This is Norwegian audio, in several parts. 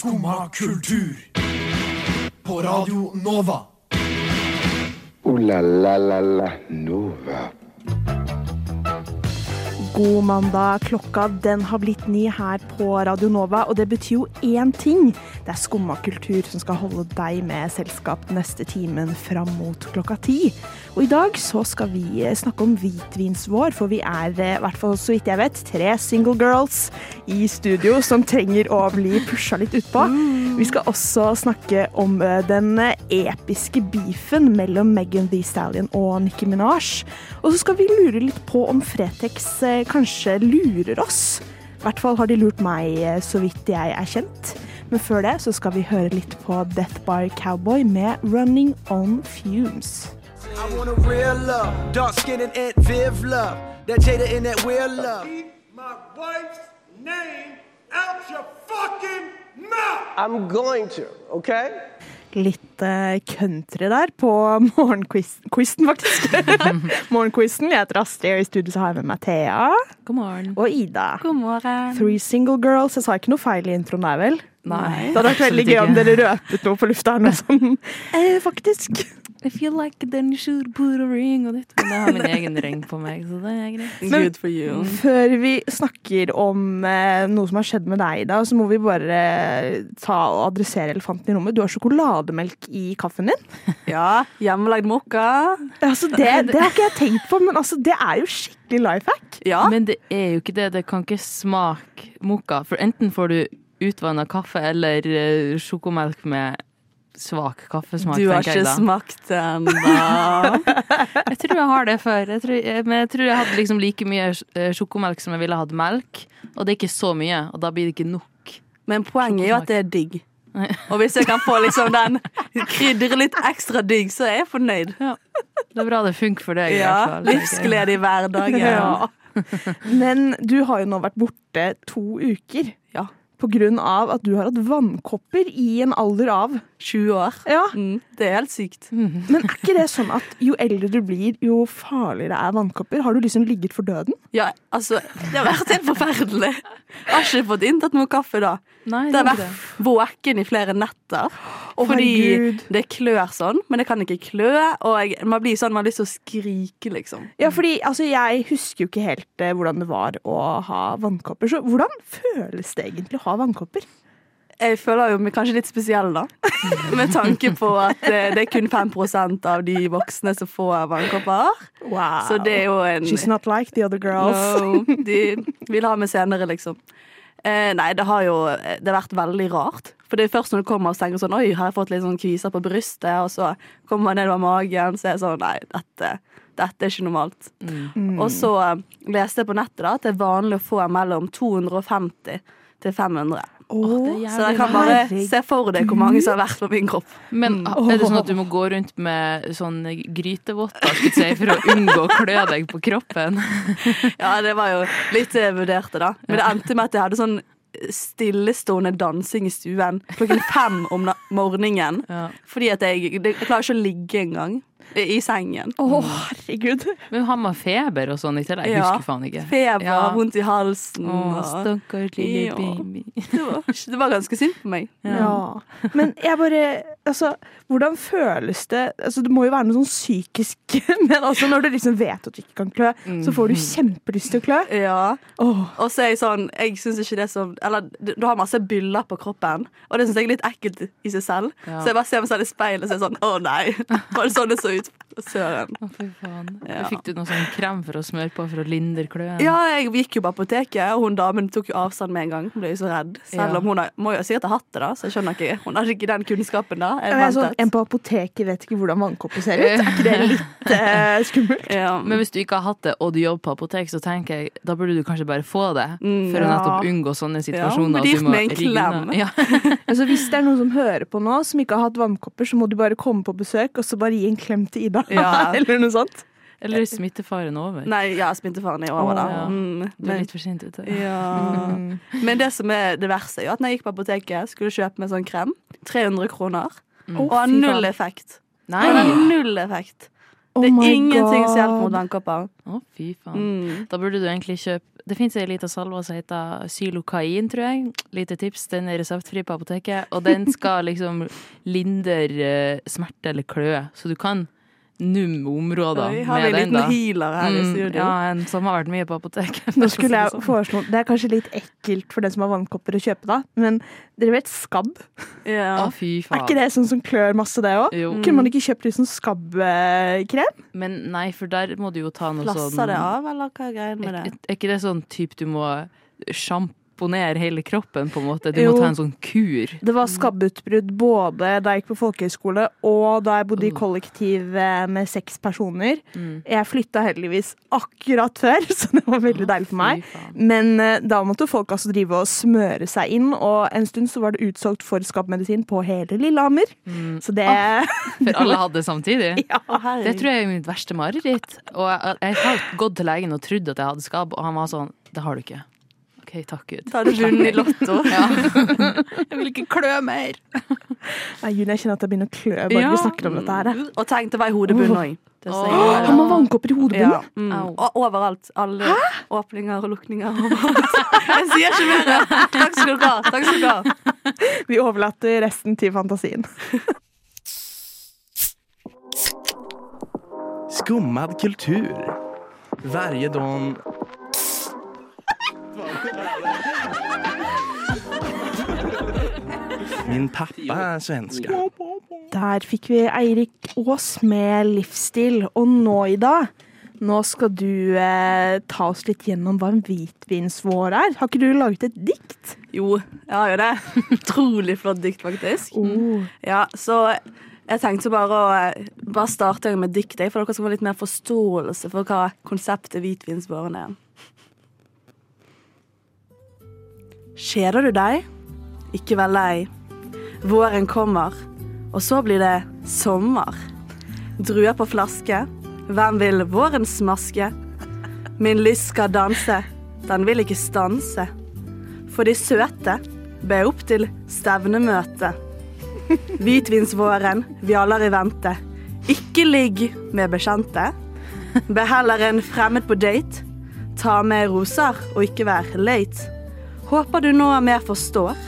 Skumma kultur. På Radio Nova. O-la-la-la-la Nova. God mandag. Klokka den har blitt ni her på Radio Nova, og det betyr jo én ting. Det er Skumma kultur som skal holde deg med selskap den neste timen fram mot klokka ti. Og i dag så skal vi snakke om hvitvinsvår, for vi er, eh, i hvert fall så vidt jeg vet, tre single girls i studio som trenger å bli pusha litt utpå. Vi skal også snakke om eh, den episke beefen mellom Megan Thee Stallion og Nicki Minaj. Og så skal vi lure litt på om Fretex eh, kanskje lurer oss. I hvert fall har de lurt meg, eh, så vidt jeg er kjent. Men før det så skal vi høre litt på Death by Cowboy med 'Running On Fumes'. I want a real love, dark skin and Aunt Viv love, that Jada in that weird love. Keep my wife's name out your fucking mouth! I'm going to, okay? Litt eh, country der på morgenquizen, faktisk. Morgenquizen. Jeg heter Astrid, og i studio så har jeg med meg Thea God morgen. og Ida. God morgen. Three single girls. Jeg sa ikke noe feil i introen der, vel? Nei. Det hadde vært veldig gøy om dere røpet noe på lufta her nå sånn. Eh, faktisk. If you like it, then you should put a ring on it. Men jeg har min egen ring på meg, så det er greit. Men- Good for you. Før vi snakker om eh, noe som har skjedd med deg, da, så må vi bare eh, ta og adressere elefanten i rommet. Du har sjokolademelk i kaffen din. Ja, hjemmelagd mokka. Altså, det, det har ikke jeg tenkt på, men altså, det er jo skikkelig life hack. Ja. Men det er jo ikke det. Det kan ikke smake mokka. For enten får du utvanna kaffe eller eh, sjokomelk med svak kaffesmak. Du har ikke smakt den, da. Jeg tror jeg har det før. Jeg tror, men jeg tror jeg hadde liksom like mye eh, sjokomelk som jeg ville hatt melk. Og det er ikke så mye, og da blir det ikke nok. Men poenget er jo at det er digg. Og hvis jeg kan få liksom den krydre litt ekstra digg, så er jeg fornøyd. Det er bra det funker for deg. i Ja. Livsglede i hverdagen. Ja. Men du har jo nå vært borte to uker. Av at du har hatt vannkopper i en alder av 20 år. Ja, Mm, det er helt sykt. Men er ikke det sånn at jo eldre du blir, jo farligere er vannkopper? Har du liksom ligget for døden? Ja, altså, det har vært helt forferdelig. Jeg har ikke fått inntatt noe kaffe da. Nei, Det har det vært våken i flere netter. Oh, fordi herregud. det klør sånn, men det kan ikke klø. Og jeg, man blir sånn, man har lyst til å skrike, liksom. Ja, fordi altså, jeg husker jo ikke helt eh, hvordan det var å ha vannkopper. Så hvordan føles det egentlig å ha vannkopper? Jeg føler jo meg kanskje litt spesiell, da. Med tanke på at eh, det er kun 5% av de voksne som får vannkopper. Wow. Så det er jo en She's not like the other girls. No, de vil ha meg senere, liksom. Eh, nei, det har jo det har vært veldig rart. For det er først når du kommer og tenker sånn Oi, har jeg fått litt sånn kviser på brystet? Og så kommer man nedover magen, så er jeg sånn Nei, dette, dette er ikke normalt. Og så eh, leste jeg på nettet da at det er vanlig å få mellom 250 til 500. Oh, Så jeg kan bare herregud. se for deg hvor mange som har vært på min kropp. Men er det sånn at du må gå rundt med sånn grytevotter si, for å unngå å klø deg på kroppen? Ja, det var jo litt det jeg vurderte, da. Men det endte med at jeg hadde sånn stillestående dansing i stuen klokken fem om morgenen. Ja. Fordi at jeg, jeg klarer ikke å ligge engang i, sengen. Å, herregud. Men har man feber og sånn i tillegg? Ja. husker faen ikke. Feber, Ja. vondt i halsen. Oh, stakkars lille Ja. baby. det, var, det var ganske synd på meg. Ja. Men jeg bare Altså, hvordan føles det Altså, det må jo være noe sånn psykisk Men altså, når du liksom vet at du ikke kan klø, så får du kjempelyst til å klø. Ja. Åh. Og så er jeg sånn Jeg syns ikke det som Eller du har masse byller på kroppen, og det syns jeg er litt ekkelt i seg selv. Ja. Så jeg bare ser meg selv i speilet og så er sånn Å nei. Var det sånn det så ut? Søren. Å, fy faen. Ja. Fikk du noe sånn krem for å smøre på for å lindre kløen? Ja, jeg gikk jo på apoteket, og hun damen tok jo avstand med en gang. Hun ble jo så redd. Selv Ja. om hun har, må jo sikkert ha hatt det, da. Så jeg skjønner ikke Hun har ikke den kunnskapen da. Jeg Jeg sånn, en på apoteket vet ikke hvordan vannkopper ser ut. Er ikke det litt eh, skummelt? Ja. Men hvis du ikke har hatt det, og du jobber på apotek, så tenker jeg da burde du kanskje bare få det. Mm, for å nettopp unngå sånne situasjoner. Ja, hun du gift med en klem. Ja. Altså, hvis det er noen som hører på nå, som ikke har hatt vannkopper, så må du bare komme på besøk og så bare gi en klem til Ida. Ja. Eller noe sånt. Eller smittefaren over. Nei, ja, smittefaren er over, da. Å, ja. Mm, Du er litt for sint ute. ja. men det som er det verste, er jo at når jeg gikk på apoteket, skulle kjøpe meg sånn krem. 300 kroner. Mm. Og har null effekt. Nei! Null effekt. Oh Det er oh ingenting som hjelper mot vannkopper. Å, fy faen. Mm. Da burde du egentlig kjøpe Det fins ei lita salve som heter Xylokain, tror jeg. Lite tips. Den er reseptfri på apoteket. Og den skal liksom lindre eh, smerte eller kløe. Så du kan numme områder Oi, har vi har en den, liten da. healer her i Mm, studio? ja, en som har vært mye på apoteket. Nå skulle jeg Sånn. foreslå Det er kanskje litt ekkelt for den som har vannkopper å kjøpe, da, men dere vet skabb? Ja. Å, fy Er ikke det sånn som klør masse, det òg? Kunne man ikke kjøpt litt sånn skabbkrem? Men nei, for der må du jo ta noe sånn Plasser det av, eller hva er greia med det? er ikke det sånn typ du må sjamponere hele kroppen, på en måte? Du Jo. må ta en sånn kur. Det var skabbutbrudd både da jeg gikk på folkehøyskole og da jeg bodde i Mm. kollektiv eh, med seks personer. Mm. Jeg flytta heldigvis akkurat før, så det var veldig deilig for meg. Men eh, da måtte folk altså drive og smøre seg inn, og en stund så var det utsolgt for skabbmedisin på hele Lillehammer. Mm. Så det For alle hadde det samtidig? Ja. Det tror jeg er mitt verste mareritt. Og jeg har gått til legen og trodd at jeg hadde skabb, og han var sånn Det har du ikke. OK, takk Gud. Du vunnet i Lotto. Ja. Jeg vil ikke klø mer. Nei, Julie, jeg kjenner at jeg begynner å klø bare Ja. vi snakker om dette her. Og tenk, det var i hodebunnen òg. Oh. Han har vannkopper i hodebunnen. Ja. Mm. Au. Og overalt. Alle åpninger og lukninger. Jeg sier ikke mer. Takk skal du ha. Takk skal du ha. Vi overlater resten til fantasien. Skummad kultur. Varje dag... Min pappa er svenske. Der fikk vi Eirik Aas med livsstil. Og nå, Ida, nå skal du eh, ta oss litt gjennom hva en hvitvinsvår er. Har ikke du laget et dikt? Jo, jeg har jo det. Utrolig flott dikt, faktisk. Oh. Ja, så jeg tenkte bare å eh, bare starte med diktet, for dere skal få litt mer forståelse for hva konseptet hvitvinsvåren er. Kjeder du deg? Ikke vær lei. Våren kommer, og så blir det sommer. Druer på flaske, hvem vil våren smaske? Min lyst skal danse, den vil ikke stanse. For de søte be opp til stevnemøte. Hvitvinsvåren, vi alle er i vente. Ikke ligg med bekjente. Be heller en fremmed på date. Ta med roser, og ikke vær late. Håper du nå mer forstår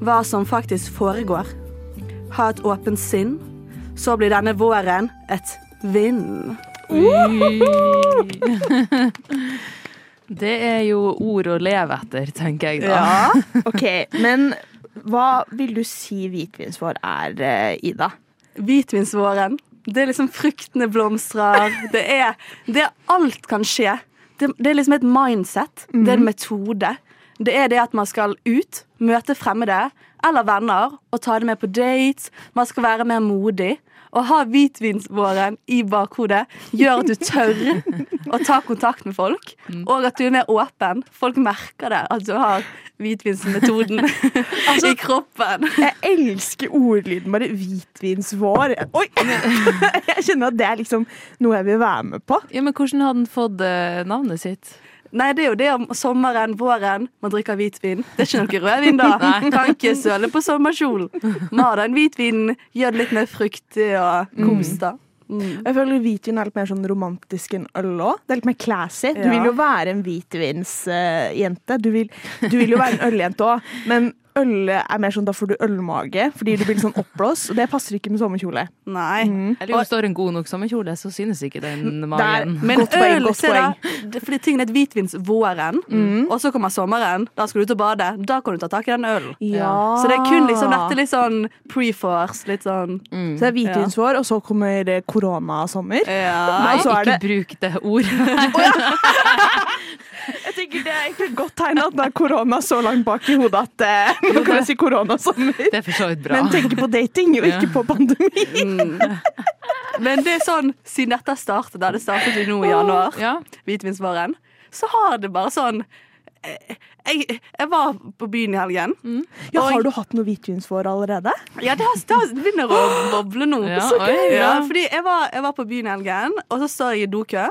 hva som faktisk foregår. Ha et åpent sinn, så blir denne våren et vind. Det er jo ord å leve etter, tenker jeg da. Ja. OK, men hva vil du si hvitvinsvår er, eh, Ida? Hvitvinsvåren, det er liksom fruktene blomstrer. Det er, det er alt kan skje. Det, det er liksom et mindset. Det er en metode. Det er det at man skal ut, møte fremmede eller venner og ta det med på dates. Man skal være mer modig. Å ha hvitvinsvåren i bakhodet gjør at du tør å ta kontakt med folk, og at du er mer åpen. Folk merker det, at du har hvitvinsmetoden i kroppen. Jeg elsker ordlyden bare hvitvinsvår. Oi! Jeg kjenner at det er liksom noe jeg vil være med på. Ja, men hvordan har den fått eh, navnet sitt? Nei, det er jo det om sommeren, våren, man drikker hvitvin. Det er ikke noe rødvin da. Kan ikke søle på sommerkjolen. Man har den hvitvinen, gjør det litt mer fruktig og kos da. Mm. Jeg føler Hvitvin er litt mer sånn romantisk enn øl òg. Det er litt mer classy. Du Ja. vil jo være en hvitvinsjente. du, vil, du vil jo være en øljente òg, men øl er mer sånn da får du ølmage fordi du blir sånn oppblåst, og det passer ikke med sommerkjole. Nei. Eller hvis det har en god nok sommerkjole, så synes ikke den magen. Men Godt poeng, øl, godt se da, fordi tingen er hvitvinsvåren, og så kommer sommeren, da skal du ut og bade, da kan du ta tak i den ølen. Ja. Så det er kun liksom dette litt sånn pre-force, litt sånn Så det er hvitvinsvår, og så kommer det koronasommer. Ja. Nei, så ikke det- bruk det ordet. Er egentlig et godt tegn at det er korona så langt bak i hodet at eh, nå kan jeg si koronasommer. Det er for så vidt bra. Men tenker på dating, og ikke på pandemi. Men det er sånn, siden dette startet, da det startet jo nå i januar, Ja. hvitvinsvaren, så har det bare sånn eh, jeg, jeg var på byen i helgen. Ja, har du hatt noe hvitvinsvår allerede? Ja, det, har, det, har, det begynner å boble nå. Ja, så gøy! ja. Ja, fordi jeg var, jeg var på byen i helgen, og så står jeg i dokø.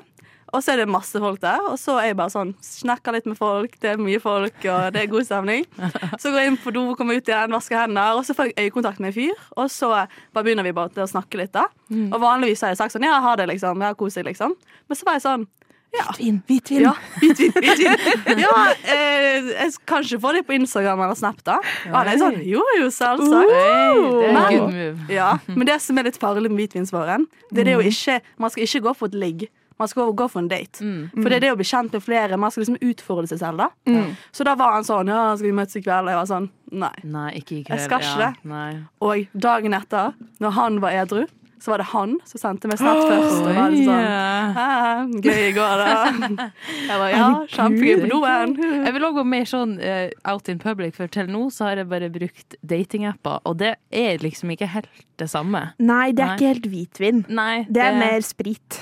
Og så er det masse folk der, og så er jeg bare sånn snakker litt med folk. Det er mye folk, og det er god stemning. Så går jeg inn på do, kommer ut igjen, vasker hender, og så får jeg øyekontakt med en fyr. Og så bare begynner vi bare å snakke litt, da. Og vanligvis har jeg sagt sånn ja, ha det, liksom. Ja, kos deg, liksom. Men så var jeg sånn ja. Hvitvin, hvitvin. Ja, hvitvin. hvitvin. ja eh, jeg kan ikke få det på Instagram eller Snap, da. Og han er sånn Jo, jo, selvsagt. Hey, det er Men-. Ja, men det som er litt farlig med hvitvinsvaren, det er det å ikke Man skal ikke gå for et ligg. Man skal gå for en date. For det er det å bli kjent med flere. Man skal liksom utfordre seg selv. da Så da var han sånn Ja, skal vi møtes i kveld? Og jeg var sånn Nei. Nei, ikke i kveld. Jeg skal ikke ja. det. Nei. Og dagen etter, når han var edru, så var det han som sendte meg snap først. Og var det sånn Gøy i går, da. Jeg var ja, kjempegøy på doen. Jeg vil også gå mer sånn eh, out in public, for til nå så har jeg bare brukt datingapper, og det er liksom ikke helt det samme. Nei, det er Nei. ikke helt hvitvin. Nei, Det er mer sprit.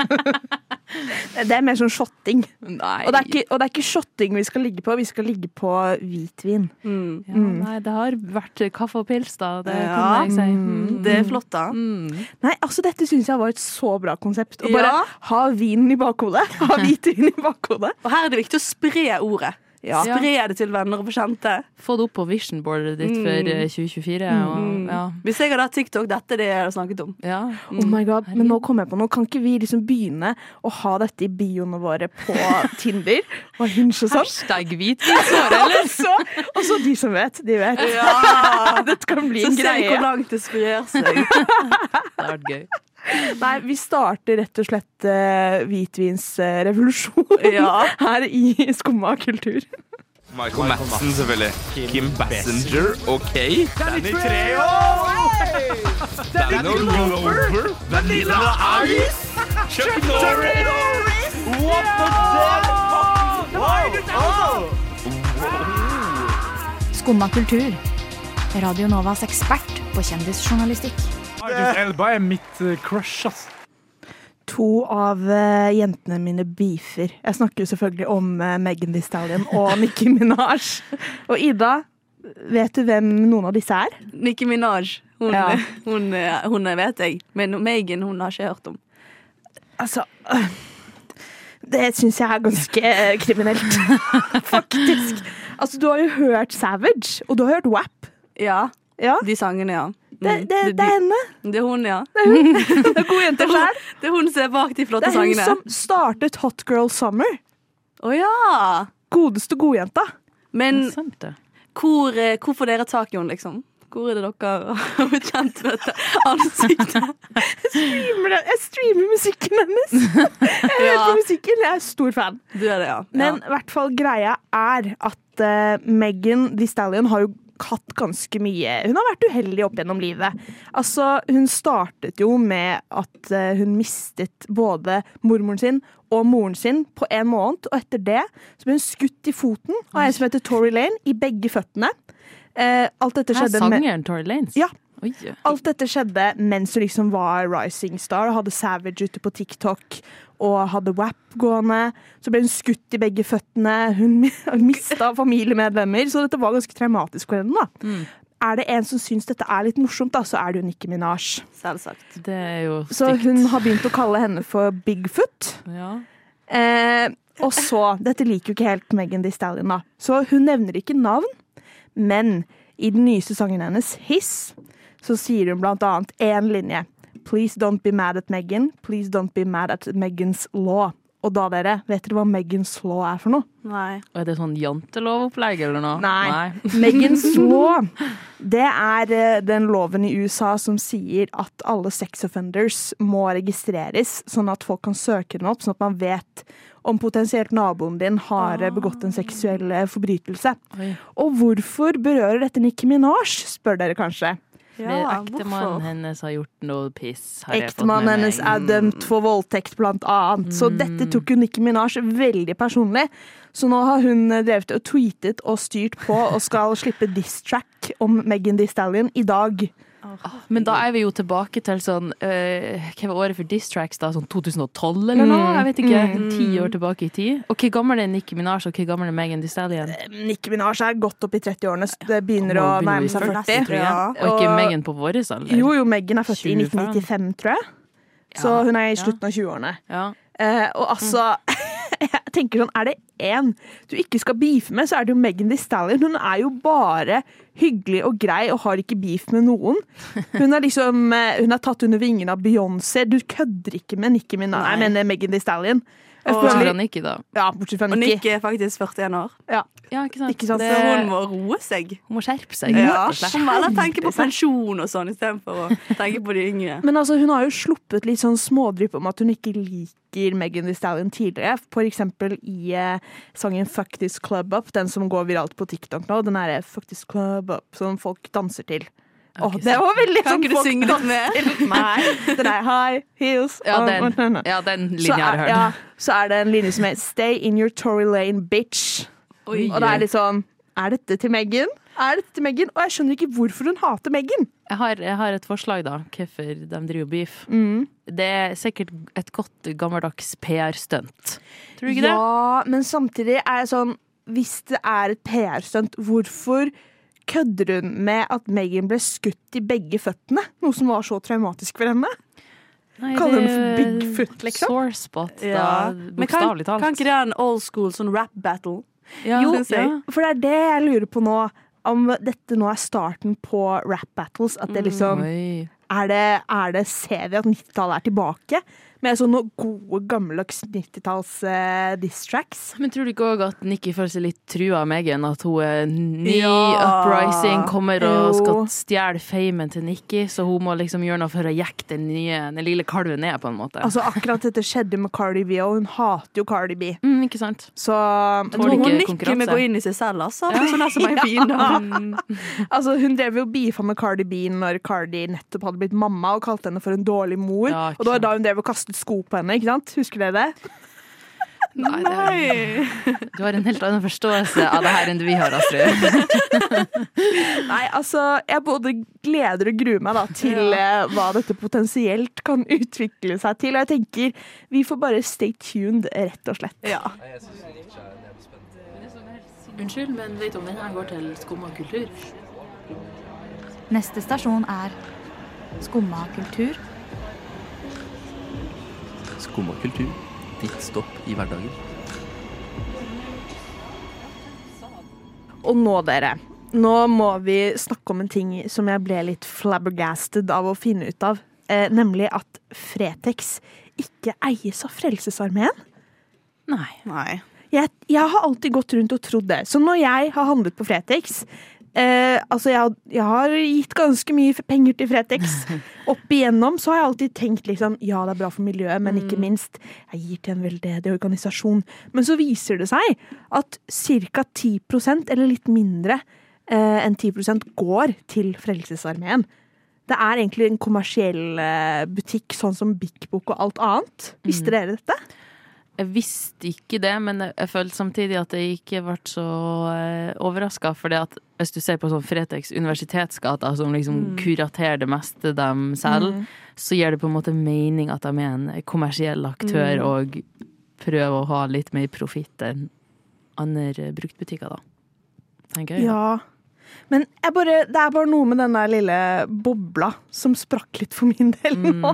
det er mer sånn shotting. Nei. Og det, er ikke, og det er ikke shotting vi skal ligge på, vi skal ligge på hvitvin. Mm. ja, nei, det har vært kaffe og pils, da. Det Ja. kan jeg si. Mm. Det er flott, da. Nei, altså Dette syns jeg var et så bra konsept. Å bare Ja. ha vinen i bakhodet. Ha hvitvin i bakhodet. Og her er det viktig å spre ordet. Ja. Spre det til venner og bekjente. Få det opp på visionboardet ditt for eh, 2024. Og, ja. Hvis jeg hadde hatt TikTok, dette er det jeg hadde snakket om. Ja. Oh my god, Men nå kom jeg på noe. Kan ikke vi liksom begynne å ha dette i bioene våre på Tinder og Hinge og sånn? Hashtag hvitvinsår, eller? Og så, de som vet, de vet. Dette kan bli Så en greie. Så se hvor langt det sprer seg. Det hadde vært gøy. Nei, vi starter rett og slett uh, hvitvinsrevolusjon Ja. her i Skumma kultur. Michael Madsen, selvfølgelig. Kim Bassinger, OK. Danny Treo! Danny Glover. Vanilla Ice. Chuck Norris. What the fuck? Why Skumma kultur. Radio Novas ekspert på kjendisjournalistikk. Idris Elba er mitt eh, crush, ass. To av eh, jentene mine beefer. Jeg snakker jo selvfølgelig om uh, Megan Thee Stallion og Nicki Minaj. Og Ida, vet du hvem noen av disse er? Nicki Minaj. Hun, Ja. hun, eh, hun vet jeg. Men Megan hun har ikke hørt om. Altså øh, Det syns jeg er ganske eh, kriminelt. Faktisk. Altså, du har jo hørt Savage, og du har hørt WAP. Ja, Ja, de sangene, ja. Det, Mm. det, det er henne. det er hun, ja. Det er hun. Det er god jente. Det er hun som er bak de flotte sangene. Det er hun sangene. som startet Hot Girl Summer. Å ja! Godeste godjenta. Men sant, hvor, eh, hvor får dere tak i henne, liksom? Hvor er det dere har blitt kjent med dette ansiktet? streamer det. Jeg streamer musikken hennes. Jeg hører på musikken, jeg er stor fan. Du er det, ja. Men i hvert fall greia er at uh, Megan Thee Stallion har jo hatt ganske mye Hun har vært uheldig opp gjennom livet. Altså, hun startet jo med at eh, hun mistet både mormoren sin og moren sin på en måned, og etter det så ble hun skutt i foten av en som heter Tory Lane, i begge føttene. Eh, alt dette skjedde med sangeren Tory Lanes. Ja. Oi. Alt dette skjedde mens hun liksom var rising star og hadde Savage ute på TikTok og hadde WAP gående. Så ble hun skutt i begge føttene. Hun mista familiemedlemmer, så dette var ganske traumatisk for henne. da. Mm. Er det en som syns dette er litt morsomt, da, så er det jo Nicki Minaj. Selvsagt. Det er jo Så hun har begynt å kalle henne for Bigfoot. Ja. Eh, og så Dette liker jo ikke helt Megan Thee Stallion, da. Så hun nevner ikke navn, men i den nyeste sangen hennes, Hiss, så sier hun blant annet én linje. Please don't be mad at Megan. Please don't be mad at Megans law. Og da, dere, vet dere hva Megans law er for noe? Nei. Og er det sånn jantelovopplegg eller noe? Nei. Megans law, det er eh, den loven i USA som sier at alle sex offenders må registreres, sånn at folk kan søke dem opp, sånn at man vet om potensielt naboen din har ah. begått en seksuell eh, forbrytelse. Oi. Og hvorfor berører dette Nikki Minaj, spør dere kanskje. Fordi ektemannen hennes har gjort noe piss. Ektemannen hennes er dømt for voldtekt, blant annet. Så dette tok jo Nikki Minaj veldig personlig. Så nå har hun drevet og tweetet og styrt på og skal slippe diss-track om Megan Thee Stallion i dag. Men da er vi jo tilbake til sånn uh, Hva var året for Distracks? da? Sånn 2012 eller noe? Jeg vet ikke. Ti år tilbake i tid. Og hvor gammel er Nicki Minaj, og hvor gammel er Megan Thee Stallion? Nicki Minaj er godt opp i 30-årene. Det begynner å nærme seg 40, 40. tror jeg. Og ikke Megan på vår alder? Jo, jo, Megan er født i 1995, tror jeg. Så Ja, hun er i ja. slutten av 20-årene. Ja. Eh, og altså Jeg tenker sånn, Er det én du ikke skal beefe med, så er det jo Megan Thee Stallion. Hun er jo bare hyggelig og grei og har ikke beef med noen. Hun er liksom eh, Hun er tatt under vingene av Beyoncé. Du kødder ikke med Nicki Minaj. Jeg mener Megan Thee Stallion. Bortsett fra Nikki, da. Ja, bortsett fra Og Nikki. Er faktisk 41 år. Ja. Ja, ikke sant? Ikke sant? Det, Så hun må roe seg. hun må skjerpe seg. Ja. Hun må heller tenke på pensjon og sånn istedenfor å tenke på de yngre. Men altså, hun har jo sluppet litt sånn smådrypp om at hun ikke liker Megan Thee Stallion tidligere. For eksempel i eh, sangen Fuck This Club Up, den som går viralt på TikTok nå. Den er Fuck This Club Up, som folk danser til. Åh, ikke det var veldig Kan sånn ikke du synge litt med? Nei, den er high heels. Ja, oh, den, oh, ja, den linja har jeg hørt. ja, så er det en linje som heter Stay in your Tory lane, bitch. Oi. Og det er litt sånn Er dette til Megan? Er dette til Megan? Og jeg skjønner ikke hvorfor hun hater Megan. Jeg har, jeg har et forslag, da. Hvorfor de driver beef. Mm. Det er sikkert et godt gammeldags PR-stunt. Tror du ikke det? Ja, men samtidig er jeg sånn Hvis det er et PR-stunt, hvorfor kødder hun med at Megan ble skutt i begge føttene? Noe som var så traumatisk for henne? Nei, Kaller hun for Bigfoot, liksom? Sore spot, da. Ja. Bokstavelig talt. kan ikke det være en old school sånn rap battle? Ja, jo, ja. for det er det jeg lurer på nå. Om dette nå er starten på rap battles. At det liksom mm, er det, er det, Ser vi at 90-tallet er tilbake? Med sånne gode, gammeldags 90-talls uh, diss tracks? Men tror du ikke òg at Nikki føler seg litt trua av Megan? At hun er ny Ja. uprising, kommer og Jo. skal stjele famen til Nikki, så hun må liksom gjøre noe for å jekke den nye, den lille kalven ned, på en måte. Altså Akkurat dette skjedde med Cardi B, og hun hater jo Cardi B. mm, ikke sant? Så Jeg tror hun Nikki med å gå inn i seg selv, altså. Er sånn er som en fiende. Altså, hun drev jo beefa med Cardi B når Cardi nettopp hadde blitt mamma og kalte henne for en dårlig mor. Ja, og det var da hun drev og kastet sko på henne. ikke sant? Husker dere det? Nei, det er, du har en helt annen forståelse av det her enn vi har, Astrid. Nei, altså, Jeg både gleder og gruer meg da til ja. hva dette potensielt kan utvikle seg til. Og jeg tenker vi får bare stay tuned, rett og slett. Ja. Unnskyld, men vet du om denne går til Skumma kultur? Neste stasjon er Skumma kultur. Skumma kultur. Ditt stopp i hverdagen. Og nå, dere. Nå må vi snakke om en ting som jeg ble litt flabbergasted av å finne ut av. Eh, nemlig at Fretex ikke eies av Frelsesarmeen. Nei. Nei. Jeg, jeg har alltid gått rundt og trodd det. Så når jeg har handlet på Fretex eh, Altså, jeg, har- jeg har gitt ganske mye penger til Fretex. Opp igjennom så har jeg alltid tenkt liksom Ja, det er bra for miljøet, men ikke minst jeg gir til en veldedig organisasjon. Men så viser det seg at ca. 10% eller litt mindre eh, enn 10% går til Frelsesarmeen. Det er egentlig en kommersiell eh, butikk, sånn som Bik Bok og alt annet. Visste dere dette? Jeg visste ikke det, men jeg- følte samtidig at jeg ikke ble så uh, overraska. For hvis du ser på sånn Fretex universitetsgater, som liksom kuraterer det meste dem selv, mm. så gir det på en måte mening at de er en kommersiell aktør og prøver å ha litt mer profitt enn andre bruktbutikker, da. Tenker jeg. Ja. Men jeg bare, det er bare noe med den der lille bobla som sprakk litt for min del nå.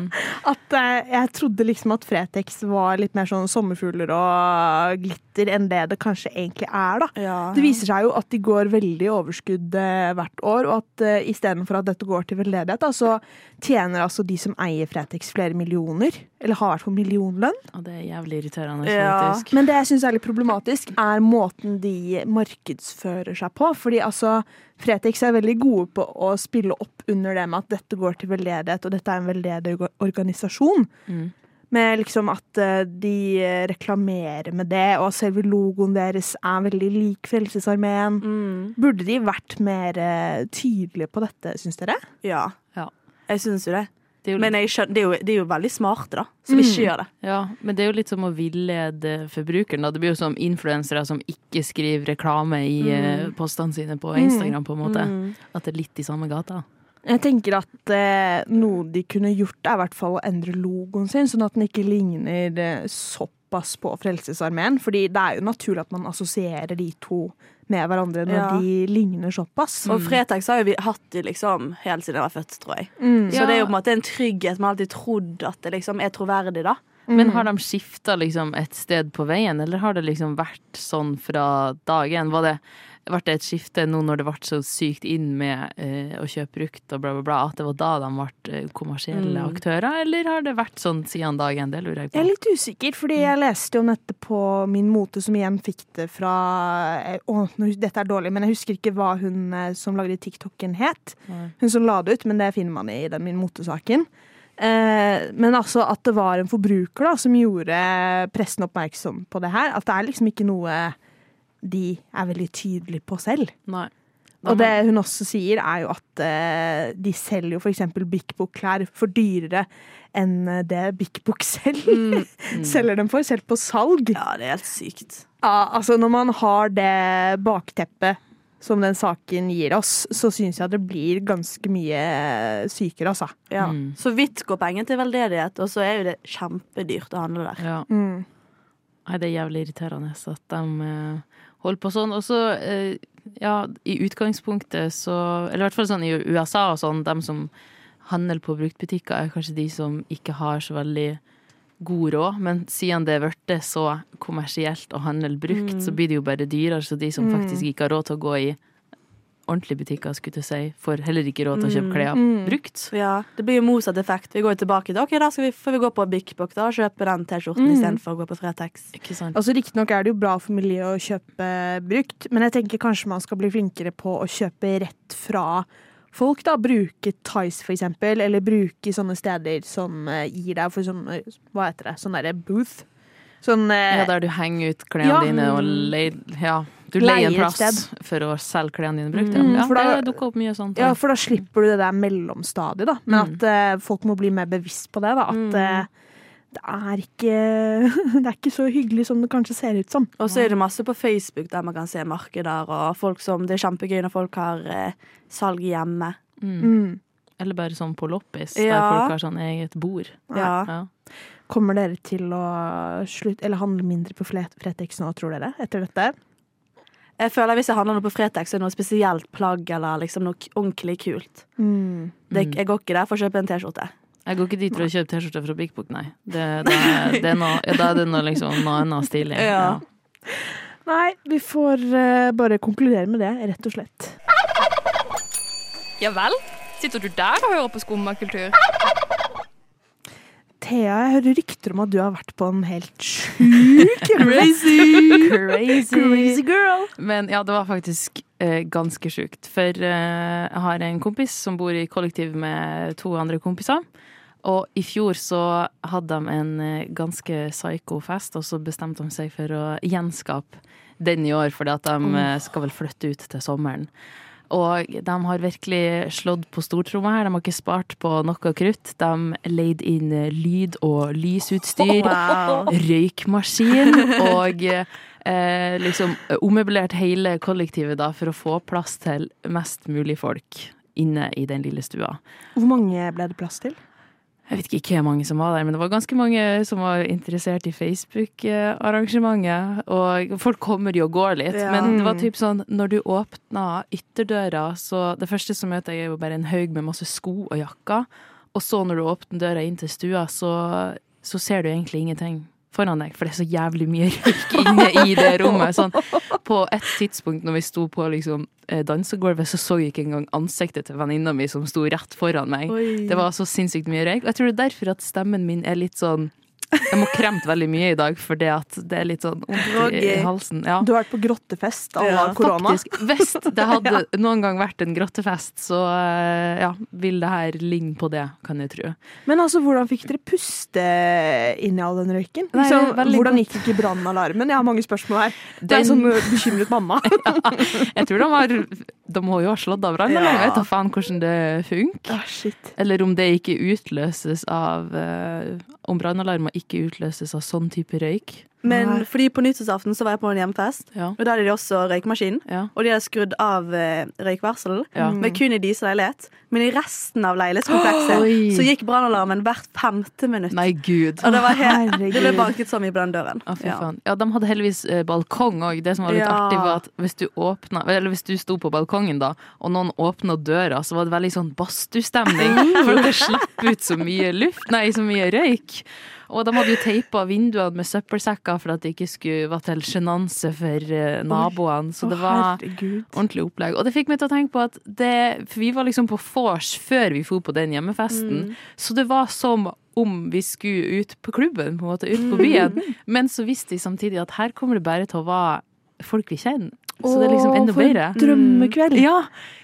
At eh, jeg trodde liksom at Fretex var litt mer sånn sommerfugler og glitter enn det det kanskje egentlig er, da. Ja. Det viser seg jo at de går veldig i overskudd eh, hvert år, og at uh, istedenfor at dette går til veldedighet, da, så tjener altså de som eier Fretex flere millioner. Eller har vært på millionlønn. Og det er jævlig irriterende, Ja. Men det jeg syns er litt problematisk, er måten de markedsfører seg på. Fordi altså, Fretex er veldig gode på å spille opp under det med at dette går til veldedighet, og dette er en veldedig organisasjon. Mm. Med liksom at eh, de reklamerer med det, og selve logoen deres er veldig lik Frelsesarmeen. Mm. Burde de vært mer eh, tydelige på dette, syns dere? Ja. Ja. Jeg syns jo det. Det jo Men jeg skjønner, det, er jo, det er jo veldig smarte, da, som ikke gjør det. Ja, men det er jo litt som å villede forbrukeren. Da. Det blir jo som influensere som ikke skriver reklame i mm. postene sine på Instagram, på en måte. At det er litt i samme gata. Jeg tenker at eh, noe de kunne gjort, er i hvert fall å endre logoen sin, sånn at den ikke ligner eh, såpass på Frelsesarmeen. Fordi det er jo naturlig at man assosierer de to med hverandre når Ja. de ligner såpass. Og Fretex har jo vi hatt de liksom helt siden jeg var født, tror jeg. Mm. Så Ja. det er jo på en måte en trygghet. Man har alltid trodd at det liksom er troverdig, da. Men har de skifta liksom et sted på veien, eller har det liksom vært sånn fra dag én? Var det ble det et skifte nå når det ble så sykt inn med eh, å kjøpe brukt og bla, bla, bla, at det var da de ble eh, kommersielle Mm. aktører, eller har det vært sånn siden dagen? Det lurer jeg på. Jeg er litt usikker, fordi jeg leste jo nettet på Min Mote, som igjen fikk det fra eh, Å, dette er dårlig, men jeg husker ikke hva hun eh, som lagde TikToken het. Hun som la det ut, men det finner man i den Min Mote-saken. Eh, men altså at det var en forbruker da, som gjorde pressen oppmerksom på det her. At det er liksom ikke noe de er veldig tydelige på selv. Nei. Og det hun også sier, er jo at eh, de selger jo f.eks. Bik Bok-klær for dyrere enn eh, det Bik Bok selv selger dem for, selv på salg. Ja, det er helt sykt. Ja, altså Når man har det bakteppet som den saken gir oss, så syns jeg det blir ganske mye sykere, altså. Ja. Så vidt går pengene til veldedighet, og så er jo det kjempedyrt å handle der. Ja. Mm. Nei, det er jævlig irriterende at de eh, holder på sånn. Og så, eh, ja, i utgangspunktet så Eller i hvert fall sånn i USA og sånn, dem som handler på bruktbutikker, er kanskje de som ikke har så veldig god råd, men siden det er blitt så kommersielt å handle brukt, Mm. så blir det jo bare dyrere. Så de som Mm. faktisk ikke har råd til å gå i ordentlige butikker, skulle jeg si, får heller ikke råd til å kjøpe Mm. klær Mm. brukt. Ja, det blir jo motsatt effekt. Vi går jo tilbake til ok, da skal vi, får vi gå på Bik Bok da, og kjøpe den T-skjorten Mm. istedenfor å gå på Fretex. Ikke sant? Altså Riktignok er det jo bra for miljøet å kjøpe brukt, men jeg tenker kanskje man skal bli flinkere på å kjøpe rett fra folk. da, Bruke Tice, for eksempel, eller bruke sånne steder som eh, gir deg for sånn Hva heter det? Sånn derre booth. Sånn eh, Ja, der du henger ut klærne Ja. dine og leier Ja, du leier en plass sted. for å selge klærne dine brukt. Mm, ja, for da- det dukker opp mye sånt. Ja, for da slipper du det der mellomstadiet, da. Men Mm. at uh, folk må bli mer bevisst på det, da. At Mm. eh, det er ikke Det er ikke så hyggelig som det kanskje ser ut som. Og så er det masse på Facebook der man kan se markeder, og folk som, det er kjempegøy når folk har eh, salg hjemme. Mm. Mm. Eller bare sånn på loppis, der folk har sånn eget bord. Ja. Ja. Kommer dere til å slutte, eller handle mindre på Fretex nå, tror dere, etter dette? Jeg føler at Hvis jeg handler noe på Fretex, så er det noe spesielt plagg eller liksom noe ordentlig kult. Mm. Det, jeg går ikke der for å kjøpe en T-skjorte. Jeg går ikke dit for å kjøpe T-skjorte fra Big Book, nei. Det, det, det er noe, ja, da er det noe, liksom, noe annet stilig. Ja. Nei, vi får uh, bare konkludere med det, rett og slett. Ja vel? Sitter du der og hører på skummakultur? Thea, jeg hører rykter om at du har vært på en helt sjuk Crazy! Crazy. Crazy girl. Men ja, det var faktisk eh, ganske sjukt. For eh, jeg har en kompis som bor i kollektiv med to andre kompiser. Og i fjor så hadde de en eh, ganske psycho fest, og så bestemte de seg for å gjenskape den i år, fordi at de eh, skal vel flytte ut til sommeren. Og de har virkelig slått på stortromma her. De har ikke spart på noe krutt. De leide inn lyd- og lysutstyr, Wow. røykmaskin og eh, liksom ommøblert hele kollektivet da, for å få plass til mest mulig folk inne i den lille stua. Hvor mange ble det plass til? Jeg vet ikke hvor mange som var der, men det var ganske mange som var interessert i Facebook-arrangementet. Og folk kommer jo og går litt, Ja. men det var Mm. typ sånn når du åpna ytterdøra, så det første som møter jeg er jo bare en haug med masse sko og jakker. Og så når du åpner døra inn til stua, så, så ser du egentlig ingenting foran deg, for det er så jævlig mye røyk inne i det rommet. Sånn, på et tidspunkt når vi sto på liksom, eh, dansegulvet, så så jeg ikke engang ansiktet til venninna mi som sto rett foran meg. Oi. Det var så sinnssykt mye røyk. Og jeg tror det er derfor at stemmen min er litt sånn Jeg må kremt veldig mye i dag, for det er litt sånn vondt i, halsen. Ja. Du har vært på grottefest av Ja, korona. Faktisk. Hvis det hadde noen gang vært en grottefest, så eh, ja, vil det her ligne på det, kan jeg tro. Men altså, hvordan fikk dere puste inn i all den røyken? Nei, så, hvordan godt. gikk ikke brannalarmen? Jeg har mange spørsmål her. Det er en sånn bekymret mamma. Jeg tror den har De må jo ha slått av brannalarm. Ja. Jeg vet da faen hvordan det funker. Ah, shit. Eller om det ikke utløses av eh, Om brannalarmer ikke utløses av sånn type røyk. Men Nei. fordi på nyttårsaften så var jeg på en hjemmefest, Ja. og da hadde de også røykmaskin. Ja. Og de hadde skrudd av eh, røykvarselen, Ja. men kun i deres leilighet. Men i resten av leilighetskomplekset Oi. så gikk brannalarmen hvert femte minutt. Nei, gud. Og det, var helt, Herregud. det ble banket så mye på den døren. Ah, Ja. Ja, de hadde heldigvis eh, balkong òg. Det som var litt artig, var at hvis du åpna Eller hvis du sto på balkongen, da, og noen åpna døra, så var det veldig sånn badstustemning. For det slapp ut så mye luft Nei, så mye røyk. Og de hadde jo teipa vinduene med søppelsekker for at det ikke skulle være til sjenanse for eh, naboene. Så det var ordentlig opplegg. Og det fikk meg til å tenke på at det For vi var liksom på vors før vi dro på den hjemmefesten, Mm. så det var som om vi skulle ut på klubben, på en måte, ut på byen. Men så visste vi samtidig at her kommer det bare til å være folk vi kjenner. Så det er liksom enda for en bedre. drømmekveld. Ja.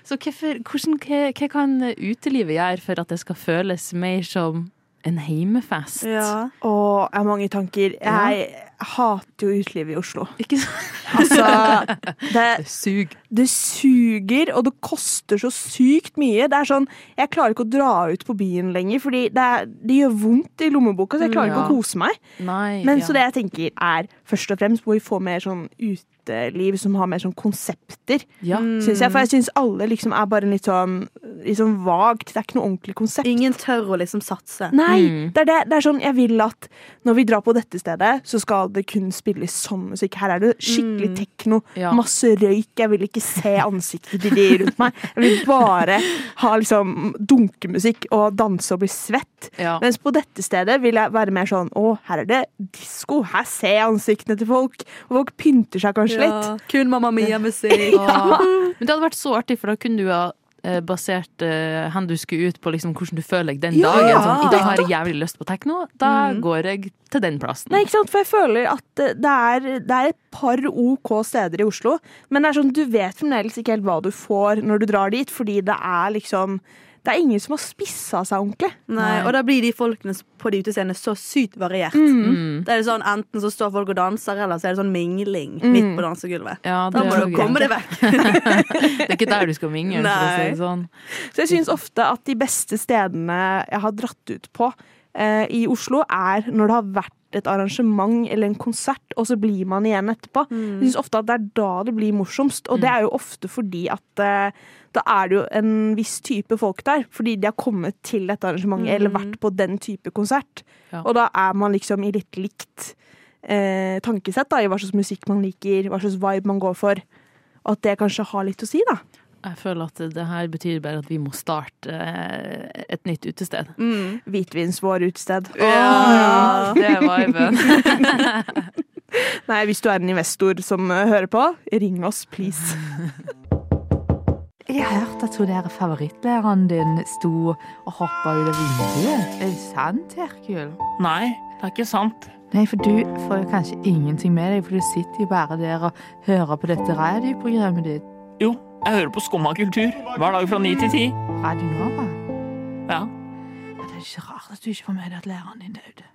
Så hvorfor, hvordan, hva, hva kan utelivet gjøre for at det skal føles mer som en heimefest? Ja. Og jeg har mange tanker. Jeg hater jo utelivet i Oslo. Ikke sant? Altså, det, Sug. det suger, og det koster så sykt mye. Det er sånn, Jeg klarer ikke å dra ut på byen lenger, fordi det, er, det gjør vondt i lommeboka. Så jeg klarer ikke å kose meg. Nei. Men ja. så det jeg tenker er først og fremst må vi få mer sånn uteliv som har mer sånn konsepter. Ja. syns jeg, For jeg syns alle liksom er bare litt sånn, litt sånn vagt. Det er ikke noe ordentlig konsept. Ingen tør å liksom satse. Nei, Mm. det, er det, det er sånn jeg vil at når vi drar på dette stedet, så skal det kun spilles sånn musikk. Her er det skikkelig tekno, Ja. masse røyk. Jeg vil ikke se ansiktet til de rundt meg. Jeg vil bare ha liksom dunkemusikk og danse og bli svett. Ja. Mens på dette stedet vil jeg være mer sånn å, her er det disko. Her ser jeg ansiktene til folk. Og folk pynter seg kanskje Ja, kun Mamma Mia-musikk. Ja. Men det hadde vært så artig, for da kunne du ha eh, basert uh, hen du skulle ut på liksom hvordan du føler deg den Ja, dagen. Sånn, I dag har jeg jævlig lyst på tekno, da går jeg til den plassen. Nei, ikke sant? For jeg føler at eh, det er, det er et par OK steder i Oslo, men det er sånn, du vet fremdeles ikke helt hva du får når du drar dit, fordi det er liksom Det er ingen som har spissa seg ordentlig. Nei, og da blir de folkene på de utestedene så sykt variert. Mm. Det er sånn, Enten så står folk og danser, eller så er det sånn mingling Mm. midt på dansegulvet. Ja, Da må du komme deg vekk. Det er ikke der du skal mingle, for å si det sånn. Så jeg syns ofte at de beste stedene jeg har dratt ut på i Oslo, er når det har vært et arrangement eller en konsert, og så blir man igjen etterpå. Jeg syns ofte at det er da det blir morsomst, og det er jo ofte fordi at eh, da er det jo en viss type folk der, fordi de har kommet til dette arrangementet eller vært på den type konsert. Ja. Og da er man liksom i litt likt eh, tankesett da, i hva slags musikk man liker, hva slags vibe man går for. Og at det kanskje har litt å si, da. Jeg føler at det her betyr bare at vi må starte eh, et nytt utested. Mm. Hvitvinsvår utested. Ja, det var viben. Nei, hvis du er en investor som eh, hører på, ring oss, please. Jeg har hørt at hun der favorittlæreren din sto og hoppa ut av vinduet. Er det sant, Herkul? Nei, det er ikke sant. Nei, for du får jo kanskje ingenting med deg, for du sitter jo bare der og hører på dette radioprogrammet ditt. Jo, jeg hører på Skumma kultur hver dag fra ni til ti. Radio Nova. Ja. Ja, det er ikke rart at du ikke får med deg at læreren din døde.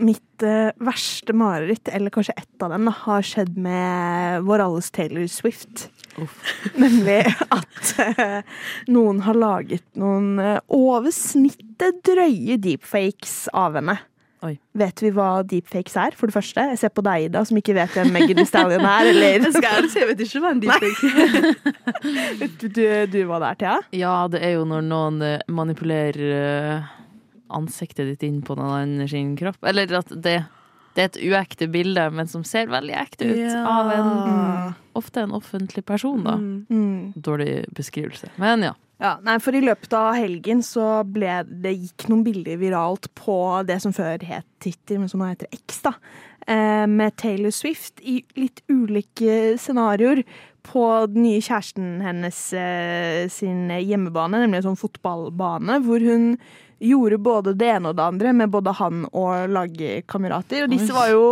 Mitt uh, verste mareritt, eller kanskje ett av dem, da, har skjedd med vår alles Taylor Swift. Nemlig at uh, noen har laget noen uh, over snittet drøye deepfakes av henne. Oi. Vet vi hva deepfakes er, for det første? Jeg ser på deg, Ida, som ikke vet hvem Megan Thee Stallion er. Eller? Jeg skal si, jeg vet ikke hva en deepfake du, du, du var der, Thea? Ja, det er jo når noen eh, manipulerer eh, ansiktet ditt inn på noen annen sin kropp. Eller at det, det er et uekte bilde, men som ser veldig ekte ut. Ja. Av en, ofte en offentlig person, da. Mm. Dårlig beskrivelse. Men ja. Ja, nei, for i løpet av helgen så ble det gikk noen bilder viralt på det som før het Twitter, men som nå heter X, da. Eh, med Taylor Swift i litt ulike scenarioer på den nye kjæresten hennes eh, sin hjemmebane, nemlig en sånn fotballbane, hvor hun gjorde både det ene og det andre med både han og lagkamerater. Og disse var jo,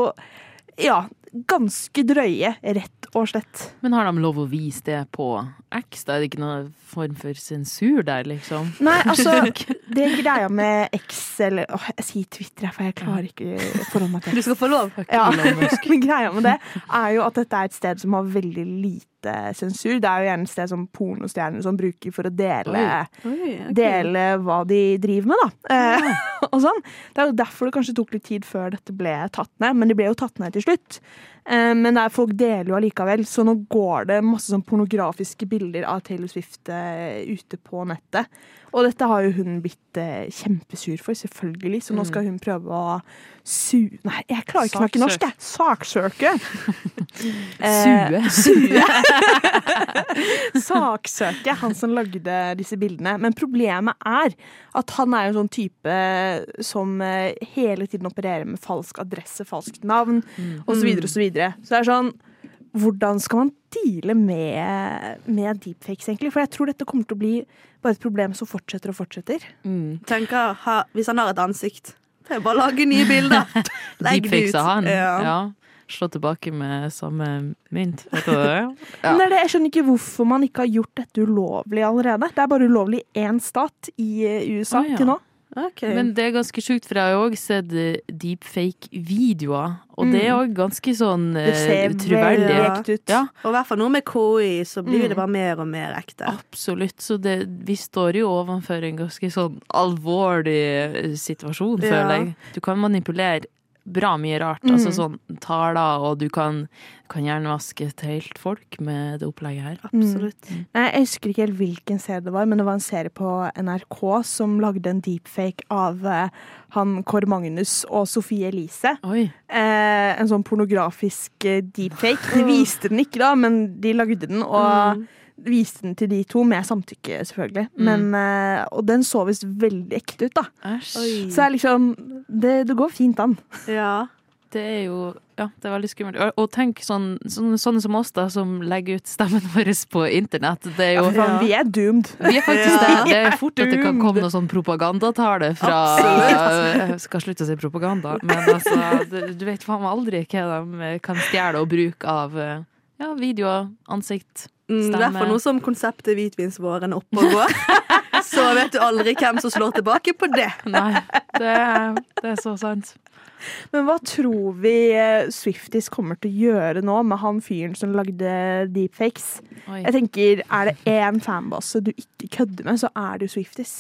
ja, ganske drøye, rett og slett. Men har de lov å vise det på X? Da er det ikke noen form for sensur der, liksom? Nei, altså, det greia med X, eller åh, jeg sier Twitter, for jeg klarer ikke å forholde meg til Du skal få lov. Ja, men greia med det er jo at dette er et sted som har veldig lite sensur. Det er jo gjerne et sted som pornostjerner som bruker for å dele, Oi, ok. dele hva de driver med, da. Ja. og sånn. Det er jo derfor det kanskje tok litt tid før dette ble tatt ned, men det ble jo tatt ned til slutt. Eh, men det er, folk deler jo allikevel, så nå går det masse sånn pornografiske bilder av Taylor Swift eh, ute på nettet. Og dette har jo hun blitt eh, kjempesur for, selvfølgelig. Så nå Mm. skal hun prøve å su... Nei, jeg klarer ikke å snakke norsk, jeg! Saksøke. Eh, Sue. Saksøke han som lagde disse bildene. Men problemet er at han er jo en sånn type som eh, hele tiden opererer med falsk adresse, falskt navn Mm. osv. osv. Så, videre. så det er sånn Hvordan skal man deale med, med deepfakes, egentlig? For jeg tror dette kommer til å bli bare et problem som fortsetter og fortsetter. Tenker, ha, Hvis han har et ansikt, er bare å lage nye bilder. Legg det Deepfakes ut. av han. Ja. Ja. Slå tilbake med samme mynt. Vet du det? Men det er det, jeg skjønner ikke hvorfor man ikke har gjort dette ulovlig allerede. Det er bare ulovlig i én stat i eh, USA Å, ja. til nå. Men det er ganske sjukt, for jeg har jo òg sett eh, deepfake-videoer. Og det er Mm. òg ganske sånn Det ser eh, troverdig. veldig ekte ut. Ja, Og i hvert fall nå med KI, så blir Mm. det bare mer og mer ekte. absolutt. Så det, vi står jo overfor en ganske sånn alvorlig eh, situasjon, Ja. føler jeg. Du kan manipulere bra mye rart. Mm. Altså sånn taler, og du kan, kan gjerne vaske et helt folk med det opplegget her. Absolutt. Nei, jeg husker ikke helt hvilken serie det var, men det var en serie på NRK som lagde en deepfake av eh, han Kåre Magnus og Sofie Elise. Oi. Eh, en sånn pornografisk eh, deepfake. De viste den ikke, da, men de lagde den. Og Mm. Viste den til de to, med samtykke, selvfølgelig. Mm. Men, eh, og den så visst veldig ekte ut, da. Æsj. Så det er liksom Det, det går fint an. Ja. Det er jo Ja, det er veldig skummelt. Og, og tenk sånn, sånne, sånne som oss, da, som legger ut stemmen vår på internett. Det er jo ja, faen, vi er doomed. Vi er faktisk Ja. det. Det er fort at det kan komme noe sånn propagandatale fra Absolutt. Jeg skal slutte å si propaganda, men altså Du vet faen meg aldri hva de kan stjele og bruke av eh, ja, videoer, ansikt, Mm, I hvert fall nå som konseptet hvitvinsvåren er oppe og går. så vet du aldri hvem som slår tilbake på det. Nei, det er, det er så sant. Men hva tror vi eh, Swifties kommer til å gjøre nå med han fyren som lagde deepfakes? Oi. Jeg tenker, Er det én fanbase du ikke kødder med, så er det jo Swifties.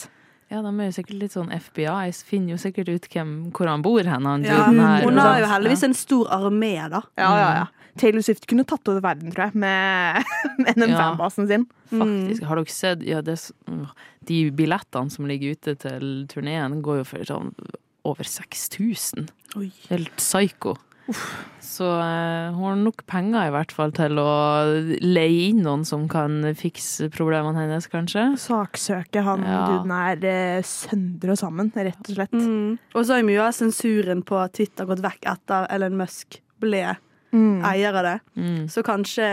Ja, de er jo sikkert litt sånn FBI, Jeg finner jo sikkert ut hvem, hvor han bor hen. Han Ja, hun har jo heldigvis en stor armé, da. Ja, ja, ja. Taylor Swift kunne tatt over verden, tror jeg, med, med den Ja. fanbasen sin. Faktisk. Har dere sett ja, det, åh, De billettene som ligger ute til turneen, går jo for sånn over 6000. Oi. Helt psycho. Så eh, hun har nok penger i hvert fall til å leie inn noen som kan fikse problemene hennes, kanskje. Saksøke han Ja. duden er eh, søndre og sammen, rett og slett. Mm. Og så har jo mye av sensuren på Twitter gått vekk etter Ellen Musk ble Mm. eier av det. Mm. Så kanskje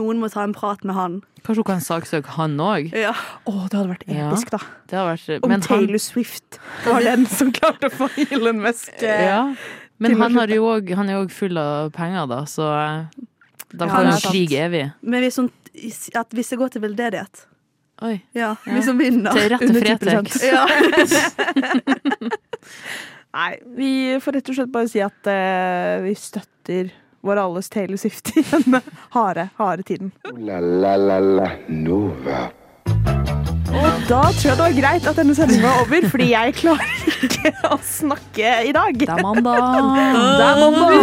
noen må ta en prat med han. Kanskje hun kan saksøke han òg? Ja. Oh, det hadde vært episk, da. Det har vært, Om men han, Taylor Swift var den som klarte å få Elon Musk eh, ja, men han, har jo også, han er jo òg full av penger, da, så eh, da Ja, han krig evig. Men hvis, hun, at hvis det går til veldedighet Oi. Ja, Ja. hvis hun vinner. Til rett til Under 10%. Fretex. Ja. Nei, vi får rett og slett bare si at uh, vi støtter vår alles Taylor Swift i denne harde, harde tiden. La la la la Nova. Og da tror jeg det var greit at denne sendingen var over, fordi jeg klarer å snakke i dag. Det er mandag. Det er mandag.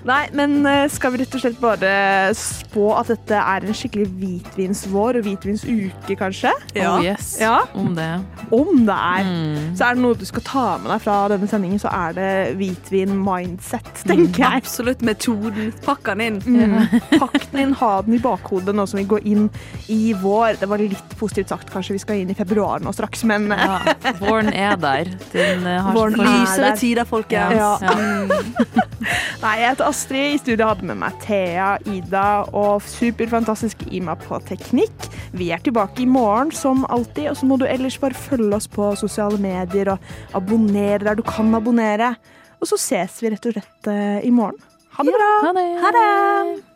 Nei, men eh, skal vi rett og slett bare spå at dette er en skikkelig hvitvinsvår og hvitvinsuke, kanskje? Ja. Oh yes, Ja. om det. Om det er. Mm. Så er det noe du skal ta med deg fra denne sendingen, så er det hvitvin-mindset, tenker jeg. Absolutt metoden. Pakk den inn. Mm. Pakk den inn, ha den i bakhodet nå som vi går inn i vår. Det var litt positivt sagt, kanskje vi skal inn i februar nå straks, men eh, Ja, våren er der. Den eh, har Våren er Lysere der. tider, folkens. Ja. Ja. Nei, jeg heter Astrid. I studio hadde med meg Thea, Ida og superfantastiske Ima på teknikk. Vi er tilbake i morgen som alltid, og så må du ellers bare følge oss på sosiale medier og abonnere der du kan abonnere. Og så ses vi rett og slett eh, i morgen. Ha det bra! Ha det. Ha det!